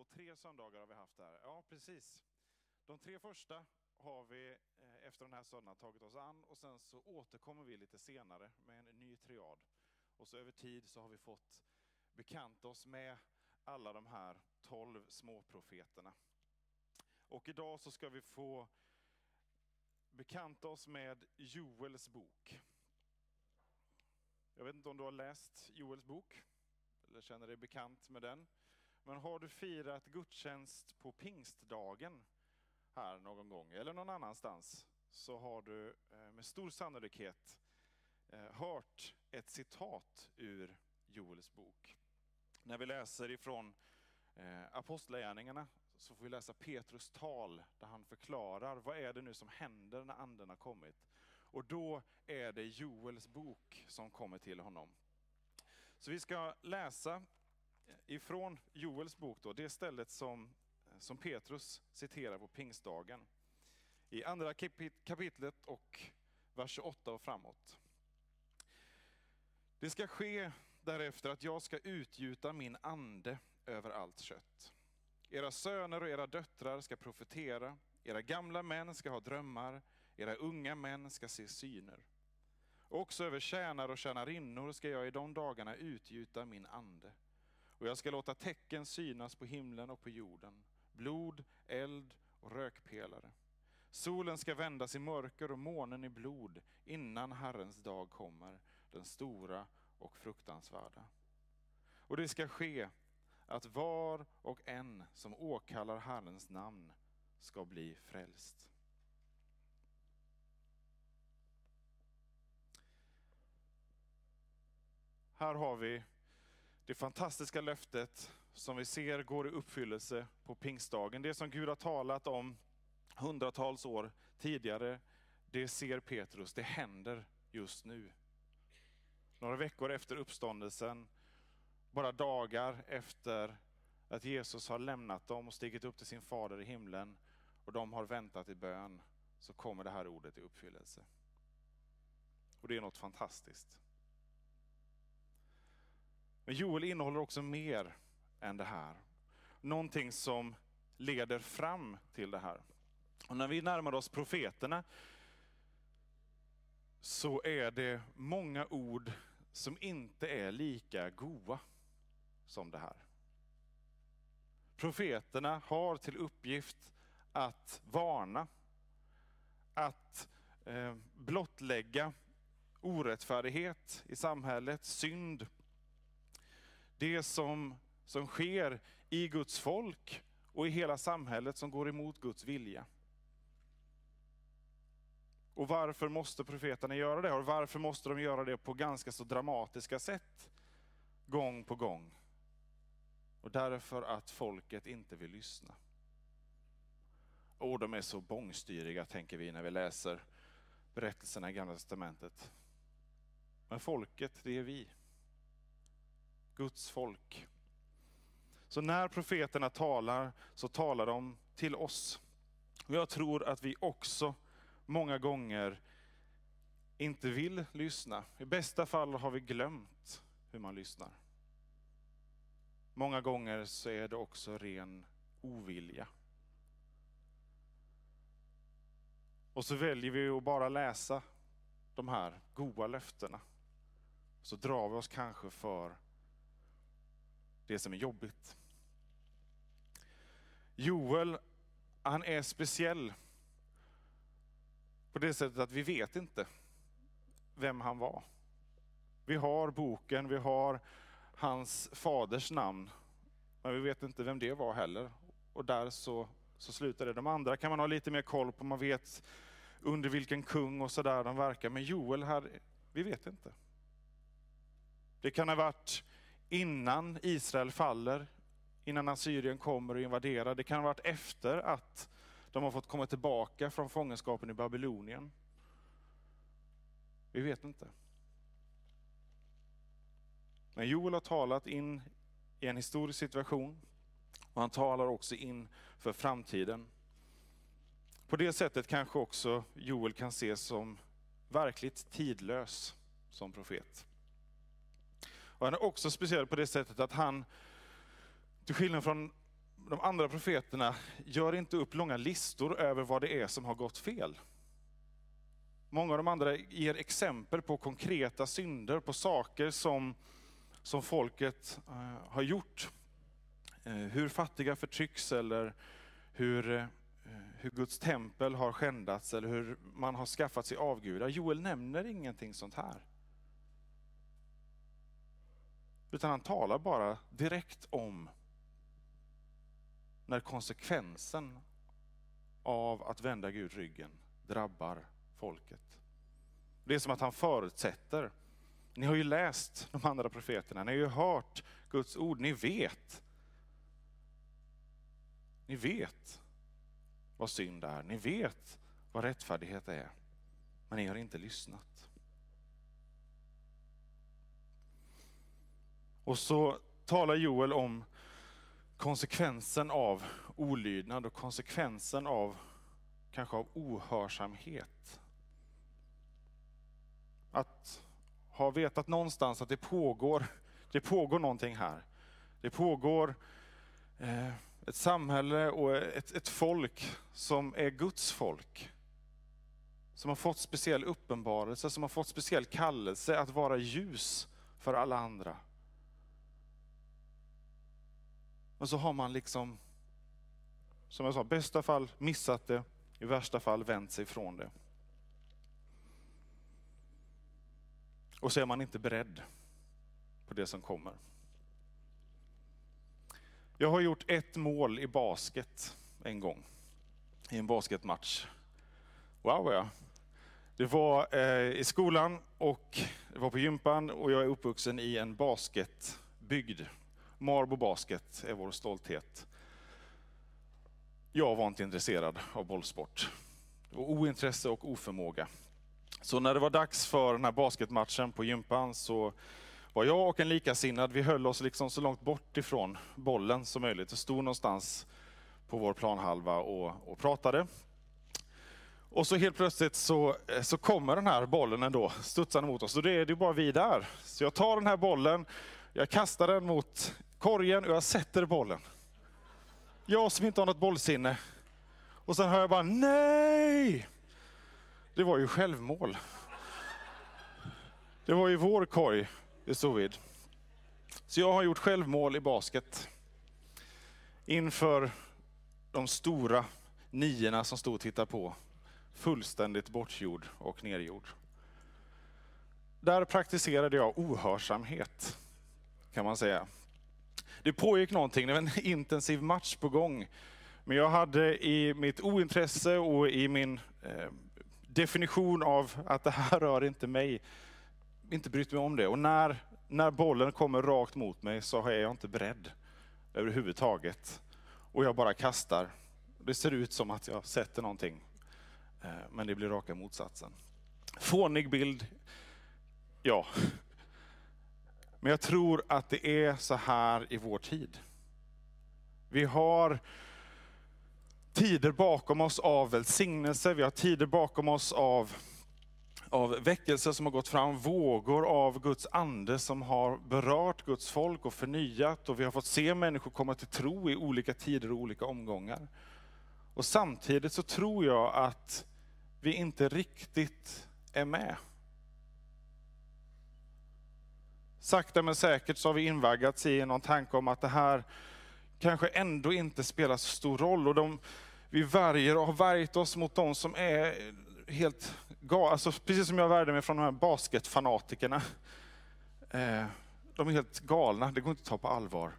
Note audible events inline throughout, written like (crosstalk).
Två, tre söndagar har vi haft här. Ja, precis. De tre första har vi eh, efter den här söndagen tagit oss an och sen så återkommer vi lite senare med en ny triad. Och så över tid så har vi fått bekanta oss med alla de här tolv småprofeterna. Och idag så ska vi få bekanta oss med Joels bok. Jag vet inte om du har läst Joels bok eller känner dig bekant med den. Men har du firat gudstjänst på pingstdagen här någon gång eller någon annanstans så har du eh, med stor sannolikhet eh, hört ett citat ur Joels bok. När vi läser ifrån eh, Apostlagärningarna så får vi läsa Petrus tal där han förklarar vad är det nu som händer när anden har kommit. Och då är det Joels bok som kommer till honom. Så vi ska läsa ifrån Joels bok, då, det stället som, som Petrus citerar på pingstdagen. I andra kapitlet och vers 28 och framåt. Det ska ske därefter att jag ska utgjuta min ande över allt kött. Era söner och era döttrar ska profetera, era gamla män ska ha drömmar, era unga män ska se syner. Också över tjänare och tjänarinnor ska jag i de dagarna utgjuta min ande. Och jag ska låta tecken synas på himlen och på jorden, blod, eld och rökpelare. Solen ska vändas i mörker och månen i blod innan Herrens dag kommer, den stora och fruktansvärda. Och det ska ske att var och en som åkallar Herrens namn ska bli frälst. Här har vi det fantastiska löftet som vi ser går i uppfyllelse på pingstdagen. Det som Gud har talat om hundratals år tidigare, det ser Petrus, det händer just nu. Några veckor efter uppståndelsen, bara dagar efter att Jesus har lämnat dem och stigit upp till sin fader i himlen och de har väntat i bön, så kommer det här ordet i uppfyllelse. Och det är något fantastiskt. Men Joel innehåller också mer än det här. Någonting som leder fram till det här. Och när vi närmar oss profeterna så är det många ord som inte är lika goa som det här. Profeterna har till uppgift att varna, att eh, blottlägga orättfärdighet i samhället, synd, det som, som sker i Guds folk och i hela samhället som går emot Guds vilja. Och varför måste profeterna göra det? Och varför måste de göra det på ganska så dramatiska sätt? Gång på gång. Och därför att folket inte vill lyssna. Och de är så bångstyriga tänker vi när vi läser berättelserna i Gamla Testamentet. Men folket, det är vi. Guds folk. Så när profeterna talar så talar de till oss. Och jag tror att vi också många gånger inte vill lyssna. I bästa fall har vi glömt hur man lyssnar. Många gånger så är det också ren ovilja. Och så väljer vi att bara läsa de här goda löftena. Så drar vi oss kanske för det som är jobbigt. Joel, han är speciell på det sättet att vi vet inte vem han var. Vi har boken, vi har hans faders namn. Men vi vet inte vem det var heller. Och där så, så slutar det. De andra kan man ha lite mer koll på, man vet under vilken kung och sådär de verkar. Men Joel här, vi vet inte. Det kan ha varit innan Israel faller, innan Assyrien kommer och invaderar. Det kan ha varit efter att de har fått komma tillbaka från fångenskapen i Babylonien. Vi vet inte. Men Joel har talat in i en historisk situation och han talar också in för framtiden. På det sättet kanske också Joel kan ses som verkligt tidlös som profet. Och han är också speciell på det sättet att han, till skillnad från de andra profeterna, gör inte upp långa listor över vad det är som har gått fel. Många av de andra ger exempel på konkreta synder, på saker som, som folket eh, har gjort. Eh, hur fattiga förtrycks eller hur, eh, hur Guds tempel har skändats eller hur man har skaffat sig avgudar. Joel nämner ingenting sånt här. Utan han talar bara direkt om när konsekvensen av att vända Gud ryggen drabbar folket. Det är som att han förutsätter. Ni har ju läst de andra profeterna, ni har ju hört Guds ord, ni vet. Ni vet vad synd är, ni vet vad rättfärdighet är. Men ni har inte lyssnat. Och så talar Joel om konsekvensen av olydnad och konsekvensen av kanske av ohörsamhet. Att ha vetat någonstans att det pågår, det pågår någonting här. Det pågår eh, ett samhälle och ett, ett folk som är Guds folk. Som har fått speciell uppenbarelse, som har fått speciell kallelse att vara ljus för alla andra. Men så har man liksom, som jag sa, bästa fall missat det, i värsta fall vänt sig från det. Och så är man inte beredd på det som kommer. Jag har gjort ett mål i basket en gång, i en basketmatch. Wow ja. Det var eh, i skolan och det var på gympan och jag är uppvuxen i en basketbygd. Marbo Basket är vår stolthet. Jag var inte intresserad av bollsport. Det var ointresse och oförmåga. Så när det var dags för den här basketmatchen på gympan så var jag och en likasinnad, vi höll oss liksom så långt bort ifrån bollen som möjligt. och stod någonstans på vår planhalva och, och pratade. Och så helt plötsligt så, eh, så kommer den här bollen ändå studsande mot oss. Och det är det bara vi där. Så jag tar den här bollen, jag kastar den mot korgen och jag sätter bollen. Jag som inte har något bollsinne. Och sen hör jag bara nej! Det var ju självmål. Det var ju vår korg i stod vid. Så jag har gjort självmål i basket. Inför de stora niorna som stod och tittade på. Fullständigt bortgjord och nergjord. Där praktiserade jag ohörsamhet, kan man säga. Det pågick någonting, det var en (laughs) intensiv match på gång. Men jag hade i mitt ointresse och i min eh, definition av att det här (laughs) rör inte mig, inte brytt mig om det. Och när, när bollen kommer rakt mot mig så är jag inte beredd överhuvudtaget. Och jag bara kastar. Det ser ut som att jag sätter någonting, eh, men det blir raka motsatsen. Fånig bild, ja. Men jag tror att det är så här i vår tid. Vi har tider bakom oss av välsignelse, vi har tider bakom oss av, av väckelse som har gått fram, vågor av Guds ande som har berört Guds folk och förnyat och vi har fått se människor komma till tro i olika tider och olika omgångar. Och samtidigt så tror jag att vi inte riktigt är med. Sakta men säkert så har vi invaggats i någon tanke om att det här kanske ändå inte spelar så stor roll. Och de, vi värjer och har värjt oss mot de som är helt galna. Alltså, precis som jag värjde mig från de här basketfanatikerna. Eh, de är helt galna, det går inte att ta på allvar.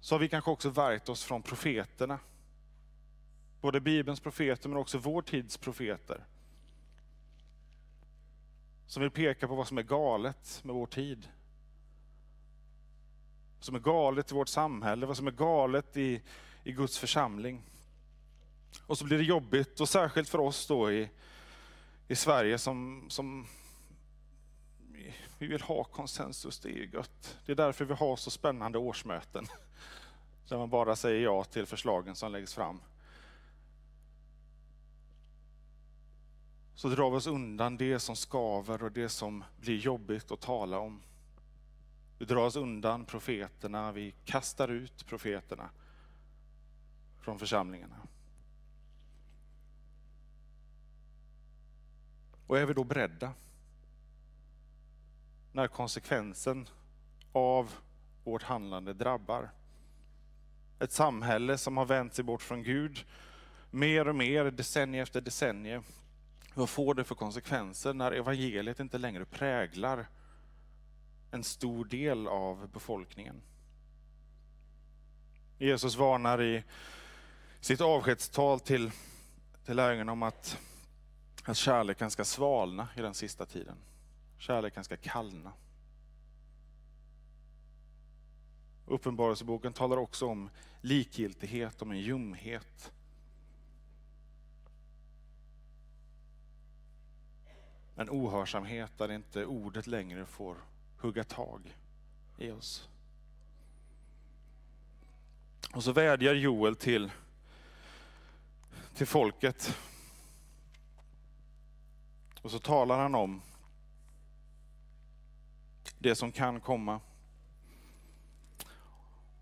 Så har vi kanske också värjt oss från profeterna. Både Bibelns profeter men också vår tids profeter. Som vill peka på vad som är galet med vår tid. Vad som är galet i vårt samhälle, vad som är galet i, i Guds församling. Och så blir det jobbigt, och särskilt för oss då i, i Sverige som, som vi vill ha konsensus, det är gött. Det är därför vi har så spännande årsmöten. (laughs) Där man bara säger ja till förslagen som läggs fram. Så drar vi oss undan det som skaver och det som blir jobbigt att tala om. Vi drar oss undan profeterna, vi kastar ut profeterna från församlingarna. Och är vi då beredda? När konsekvensen av vårt handlande drabbar. Ett samhälle som har vänt sig bort från Gud mer och mer, decennium efter decennium. Vad får det för konsekvenser när evangeliet inte längre präglar en stor del av befolkningen? Jesus varnar i sitt avskedstal till, till lärjungarna om att, att kärleken ska svalna i den sista tiden. Kärleken ska kallna. Uppenbarelseboken talar också om likgiltighet, om en ljumhet. En ohörsamhet där inte ordet längre får hugga tag i oss. Och så vädjar Joel till, till folket. Och så talar han om det som kan komma.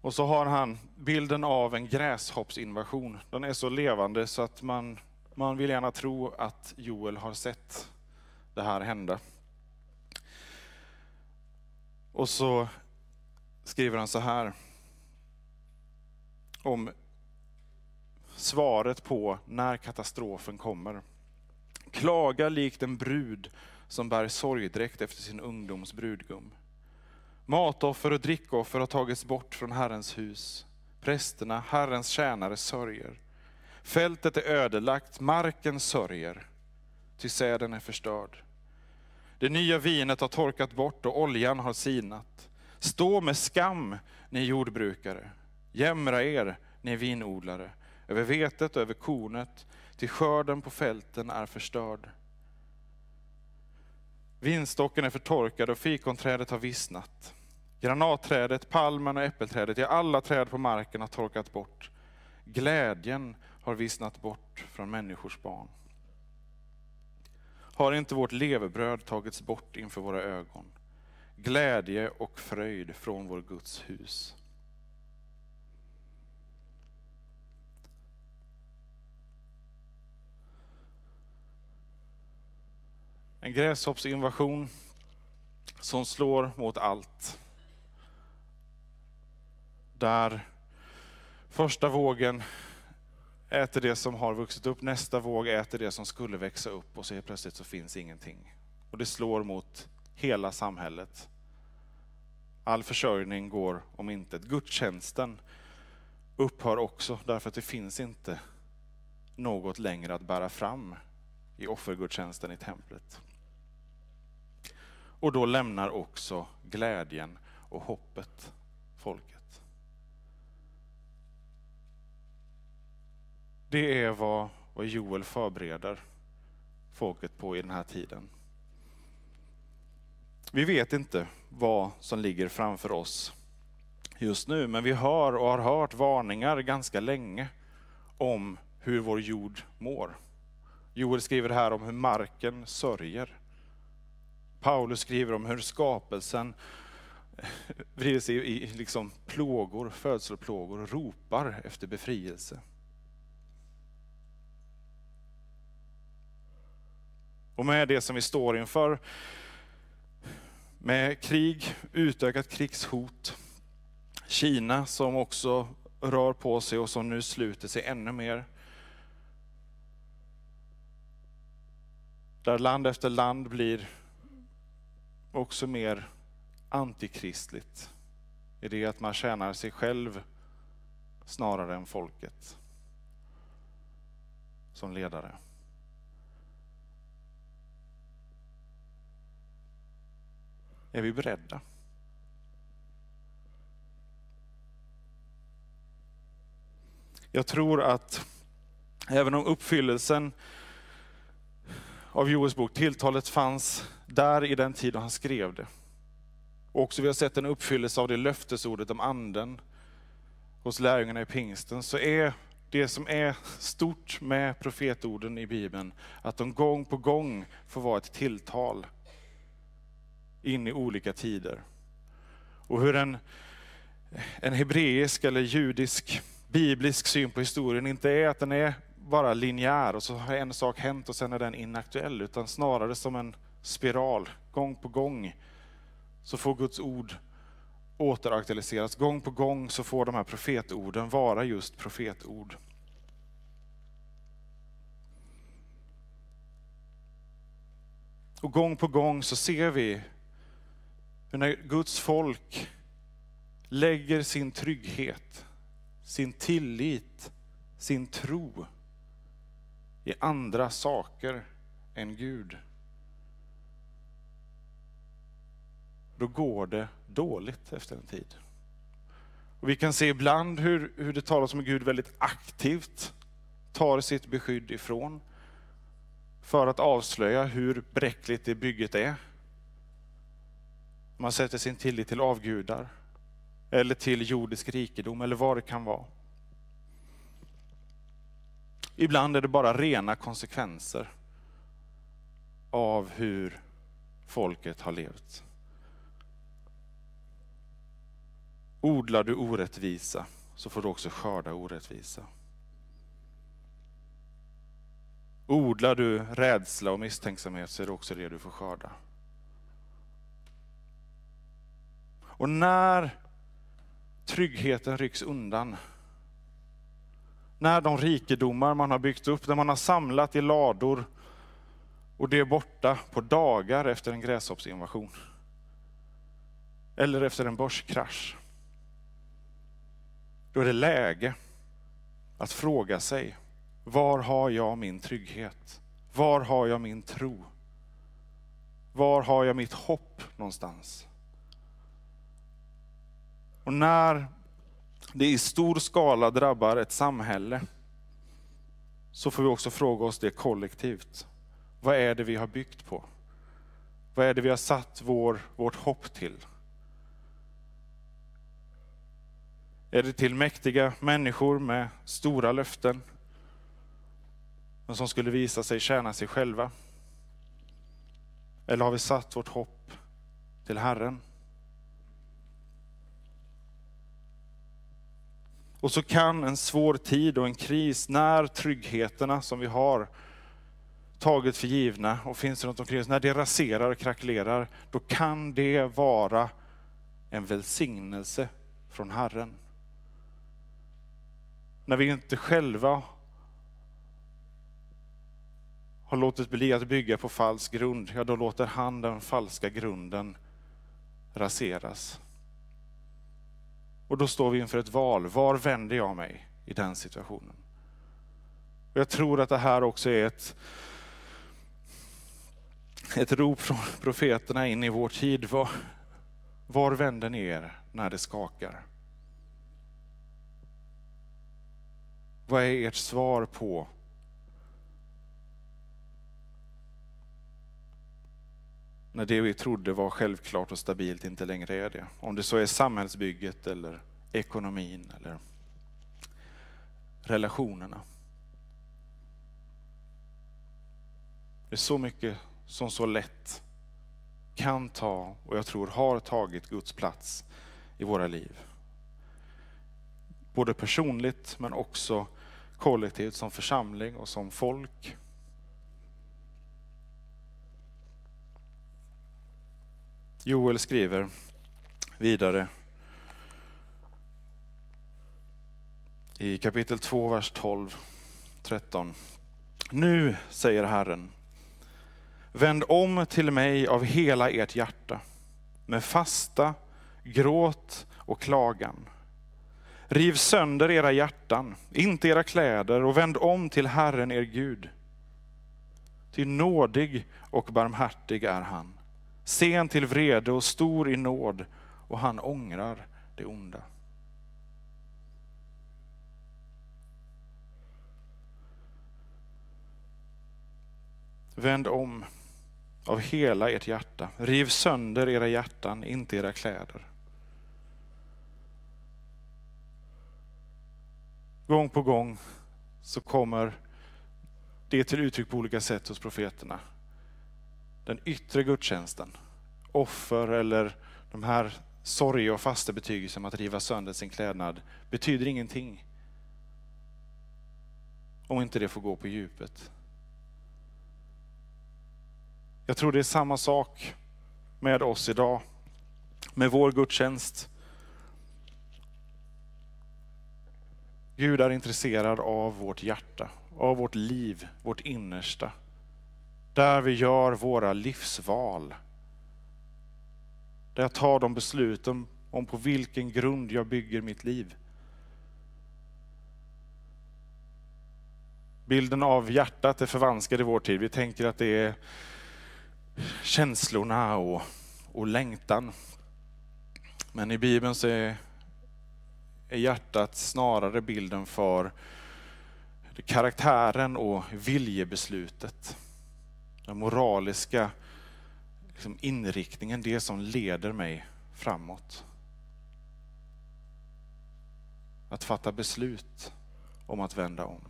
Och så har han bilden av en gräshoppsinvasion. Den är så levande så att man, man vill gärna tro att Joel har sett det här hända. Och så skriver han så här om svaret på när katastrofen kommer. Klaga likt en brud som bär sorgdräkt efter sin ungdoms brudgum. Matoffer och drickoffer har tagits bort från Herrens hus. Prästerna, Herrens tjänare, sörjer. Fältet är ödelagt, marken sörjer, ty säden är förstörd. Det nya vinet har torkat bort och oljan har sinat. Stå med skam, ni jordbrukare. Jämra er, ni vinodlare, över vetet och över kornet, till skörden på fälten är förstörd. Vinstocken är förtorkad och fikonträdet har vissnat. Granatträdet, palmen och äppelträdet, ja alla träd på marken har torkat bort. Glädjen har vissnat bort från människors barn. Har inte vårt levebröd tagits bort inför våra ögon? Glädje och fröjd från vår Guds hus. En gräshoppsinvasion som slår mot allt. Där första vågen äter det som har vuxit upp, nästa våg äter det som skulle växa upp och så helt plötsligt så finns ingenting. Och det slår mot hela samhället. All försörjning går om intet. Gudstjänsten upphör också därför att det finns inte något längre att bära fram i offergudstjänsten i templet. Och då lämnar också glädjen och hoppet folket. Det är vad, vad Joel förbereder folket på i den här tiden. Vi vet inte vad som ligger framför oss just nu, men vi hör och har hört varningar ganska länge om hur vår jord mår. Joel skriver här om hur marken sörjer. Paulus skriver om hur skapelsen (laughs) vrider sig i liksom plågor, födselplågor och ropar efter befrielse. Och med det som vi står inför, med krig, utökat krigshot, Kina som också rör på sig och som nu sluter sig ännu mer. Där land efter land blir också mer antikristligt i det att man tjänar sig själv snarare än folket som ledare. Är vi beredda? Jag tror att även om uppfyllelsen av Joels bok, tilltalet fanns där i den tid då han skrev det. Och också vi har sett en uppfyllelse av det löftesordet om anden hos lärjungarna i pingsten, så är det som är stort med profetorden i Bibeln, att de gång på gång får vara ett tilltal in i olika tider. Och hur en, en hebreisk eller judisk biblisk syn på historien inte är att den är bara linjär och så har en sak hänt och sen är den inaktuell, utan snarare som en spiral. Gång på gång så får Guds ord återaktualiseras. Gång på gång så får de här profetorden vara just profetord. Och gång på gång så ser vi hur när Guds folk lägger sin trygghet, sin tillit, sin tro i andra saker än Gud. Då går det dåligt efter en tid. Och vi kan se ibland hur, hur det talas om Gud väldigt aktivt tar sitt beskydd ifrån för att avslöja hur bräckligt det bygget är. Man sätter sin tillit till avgudar eller till jordisk rikedom eller vad det kan vara. Ibland är det bara rena konsekvenser av hur folket har levt. Odlar du orättvisa så får du också skörda orättvisa. Odlar du rädsla och misstänksamhet så är det också det du får skörda. Och när tryggheten rycks undan, när de rikedomar man har byggt upp, när man har samlat i lador och det är borta på dagar efter en gräshoppsinvasion. Eller efter en börskrasch. Då är det läge att fråga sig, var har jag min trygghet? Var har jag min tro? Var har jag mitt hopp någonstans? Och när det i stor skala drabbar ett samhälle så får vi också fråga oss det kollektivt. Vad är det vi har byggt på? Vad är det vi har satt vår, vårt hopp till? Är det till mäktiga människor med stora löften, men som skulle visa sig tjäna sig själva? Eller har vi satt vårt hopp till Herren? Och så kan en svår tid och en kris, när tryggheterna som vi har tagit för givna och finns runt omkring oss, när det raserar och krackelerar, då kan det vara en välsignelse från Herren. När vi inte själva har låtit bli att bygga på falsk grund, ja då låter han den falska grunden raseras. Och då står vi inför ett val. Var vänder jag mig i den situationen? Och jag tror att det här också är ett, ett rop från profeterna in i vår tid. Var, var vänder ni er när det skakar? Vad är ert svar på när det vi trodde var självklart och stabilt inte längre är det. Om det så är samhällsbygget eller ekonomin eller relationerna. Det är så mycket som så lätt kan ta, och jag tror har tagit Guds plats i våra liv. Både personligt men också kollektivt som församling och som folk. Joel skriver vidare i kapitel 2, vers 12, 13. Nu, säger Herren, vänd om till mig av hela ert hjärta med fasta, gråt och klagan. Riv sönder era hjärtan, inte era kläder och vänd om till Herren er Gud. Ty nådig och barmhärtig är han, sen till vrede och stor i nåd och han ångrar det onda. Vänd om av hela ert hjärta. Riv sönder era hjärtan, inte era kläder. Gång på gång så kommer det till uttryck på olika sätt hos profeterna. Den yttre gudstjänsten, offer eller de här sorg och fasta betygelsen om att riva sönder sin klädnad betyder ingenting. Om inte det får gå på djupet. Jag tror det är samma sak med oss idag, med vår gudstjänst. Gud är intresserad av vårt hjärta, av vårt liv, vårt innersta. Där vi gör våra livsval. Där jag tar de besluten om på vilken grund jag bygger mitt liv. Bilden av hjärtat är förvanskad i vår tid. Vi tänker att det är känslorna och, och längtan. Men i Bibeln så är, är hjärtat snarare bilden för karaktären och viljebeslutet. Den moraliska liksom inriktningen, det som leder mig framåt. Att fatta beslut om att vända om.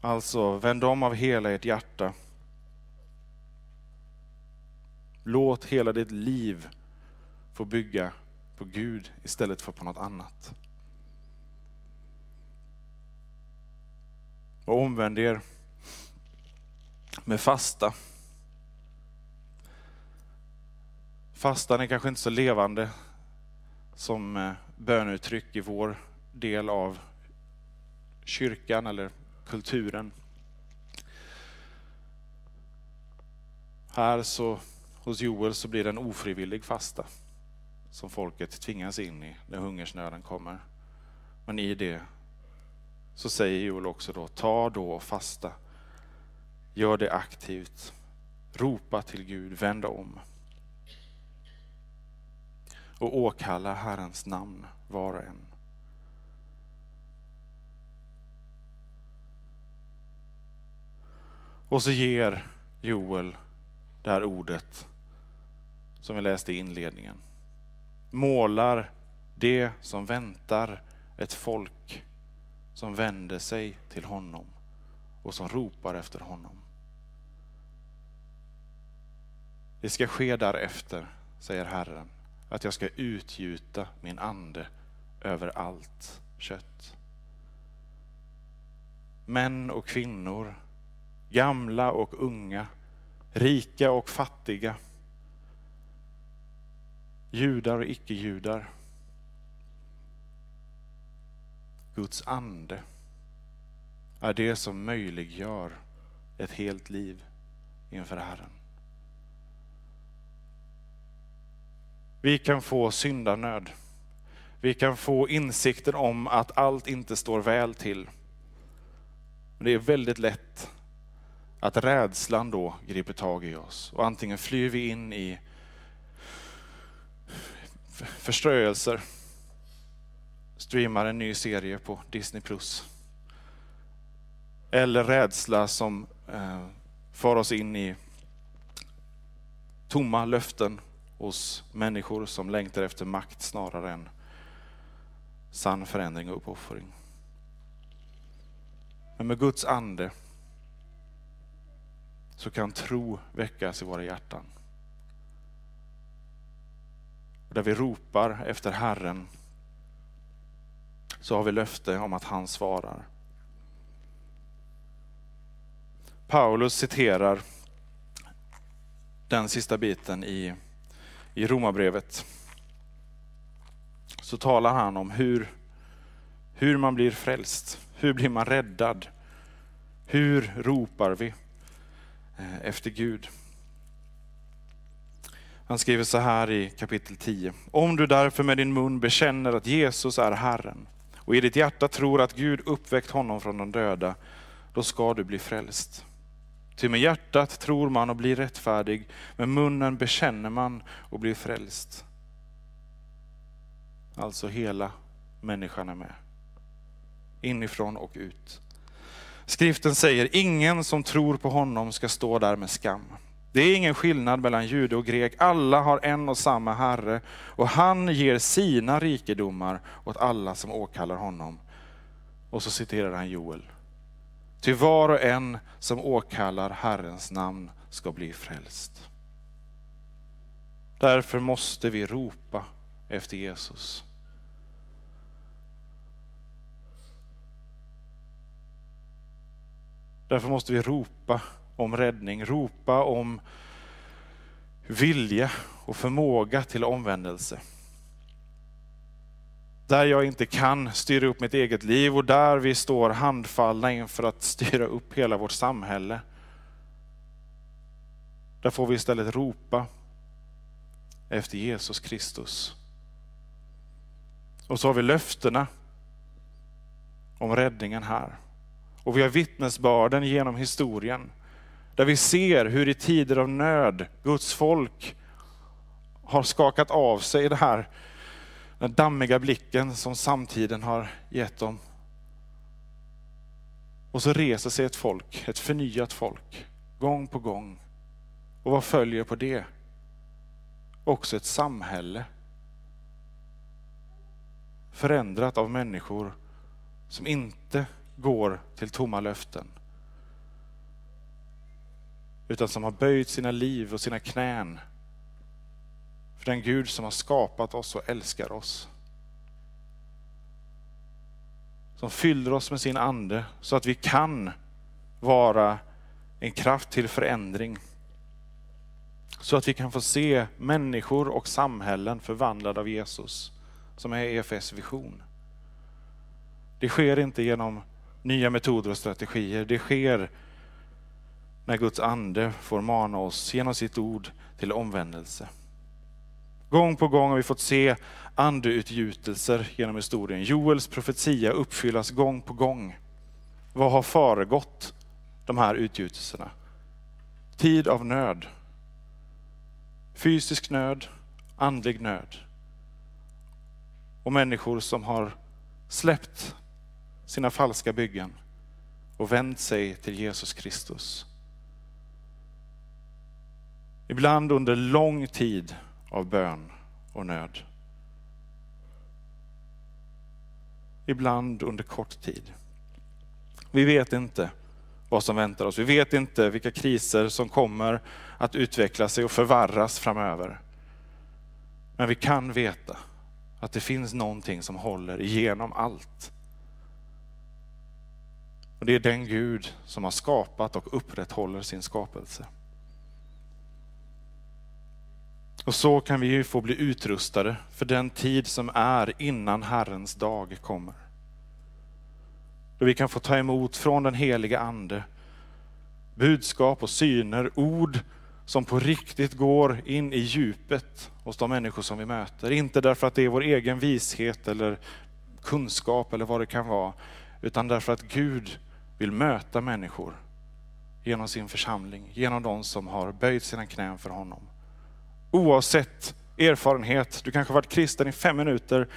Alltså, vänd om av hela ert hjärta. Låt hela ditt liv få bygga på Gud istället för på något annat. Och omvänd er med fasta. Fastan är kanske inte så levande som eh, bönuttryck i vår del av kyrkan eller kulturen. Här så, hos Joel så blir det en ofrivillig fasta som folket tvingas in i när hungersnöden kommer. Men i det så säger Joel också då, ta då och fasta. Gör det aktivt. Ropa till Gud, vänd om. Och åkalla Herrens namn var och en. Och så ger Joel det här ordet som vi läste i inledningen. Målar det som väntar ett folk som vänder sig till honom och som ropar efter honom. Det ska ske därefter, säger Herren, att jag ska utgjuta min ande över allt kött. Män och kvinnor gamla och unga, rika och fattiga, judar och icke-judar. Guds ande är det som möjliggör ett helt liv inför Herren. Vi kan få syndanöd. Vi kan få insikten om att allt inte står väl till. det är väldigt lätt att rädslan då griper tag i oss och antingen flyr vi in i förströelser, streamar en ny serie på Disney+. Eller rädsla som eh, för oss in i tomma löften hos människor som längtar efter makt snarare än sann förändring och uppoffring. Men med Guds ande så kan tro väckas i våra hjärtan. där vi ropar efter Herren så har vi löfte om att han svarar. Paulus citerar den sista biten i, i Romarbrevet. Så talar han om hur, hur man blir frälst. Hur blir man räddad? Hur ropar vi? Eh, efter Gud. Han skriver så här i kapitel 10. Om du därför med din mun bekänner att Jesus är Herren och i ditt hjärta tror att Gud uppväckt honom från de döda, då ska du bli frälst. Ty med hjärtat tror man och blir rättfärdig, med munnen bekänner man och blir frälst. Alltså hela människan är med. Inifrån och ut. Skriften säger, ingen som tror på honom ska stå där med skam. Det är ingen skillnad mellan jude och grek, alla har en och samma Herre och han ger sina rikedomar åt alla som åkallar honom. Och så citerar han Joel. Till var och en som åkallar Herrens namn ska bli frälst. Därför måste vi ropa efter Jesus. Därför måste vi ropa om räddning, ropa om vilja och förmåga till omvändelse. Där jag inte kan styra upp mitt eget liv och där vi står handfallna inför att styra upp hela vårt samhälle. Där får vi istället ropa efter Jesus Kristus. Och så har vi löftena om räddningen här. Och vi har vittnesbörden genom historien. Där vi ser hur i tider av nöd Guds folk har skakat av sig det här, den dammiga blicken som samtiden har gett dem. Och så reser sig ett folk, ett förnyat folk, gång på gång. Och vad följer på det? Också ett samhälle. Förändrat av människor som inte går till tomma löften. Utan som har böjt sina liv och sina knän för den Gud som har skapat oss och älskar oss. Som fyller oss med sin ande så att vi kan vara en kraft till förändring. Så att vi kan få se människor och samhällen förvandlade av Jesus, som är EFS vision. Det sker inte genom nya metoder och strategier. Det sker när Guds ande får mana oss genom sitt ord till omvändelse. Gång på gång har vi fått se andeutgjutelser genom historien. Joels profetia uppfyllas gång på gång. Vad har föregått de här utgjutelserna? Tid av nöd. Fysisk nöd, andlig nöd. Och människor som har släppt sina falska byggen och vänt sig till Jesus Kristus. Ibland under lång tid av bön och nöd. Ibland under kort tid. Vi vet inte vad som väntar oss. Vi vet inte vilka kriser som kommer att utveckla sig och förvarras framöver. Men vi kan veta att det finns någonting som håller igenom allt. Och Det är den Gud som har skapat och upprätthåller sin skapelse. Och så kan vi ju få bli utrustade för den tid som är innan Herrens dag kommer. Då vi kan få ta emot från den heliga Ande budskap och syner, ord som på riktigt går in i djupet hos de människor som vi möter. Inte därför att det är vår egen vishet eller kunskap eller vad det kan vara, utan därför att Gud vill möta människor genom sin församling, genom de som har böjt sina knän för honom. Oavsett erfarenhet, du kanske har varit kristen i fem minuter,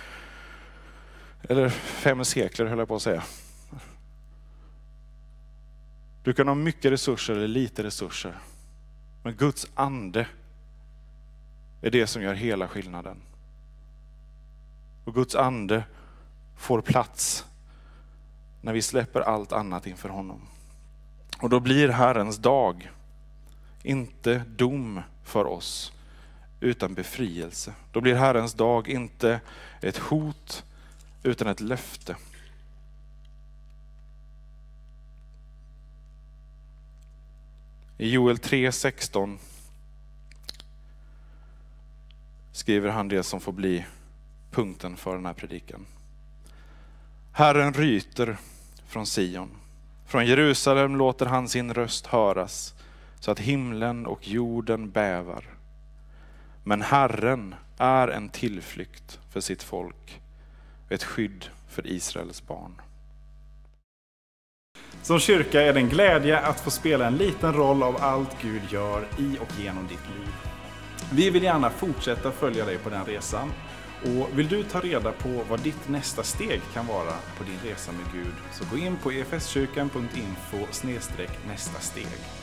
eller fem sekler höll jag på att säga. Du kan ha mycket resurser eller lite resurser. Men Guds ande är det som gör hela skillnaden. Och Guds ande får plats när vi släpper allt annat inför honom. Och då blir Herrens dag inte dom för oss, utan befrielse. Då blir Herrens dag inte ett hot, utan ett löfte. I Joel 3.16 skriver han det som får bli punkten för den här predikan. Herren ryter från Sion. Från Jerusalem låter han sin röst höras. så att himlen och jorden bävar. Men Herren är en tillflykt för sitt folk, ett skydd för Israels barn. Som kyrka är det en glädje att få spela en liten roll av allt Gud gör i och genom ditt liv. Vi vill gärna fortsätta följa dig på den resan. Och vill du ta reda på vad ditt nästa steg kan vara på din resa med Gud så gå in på efskyrkan.info nästa steg.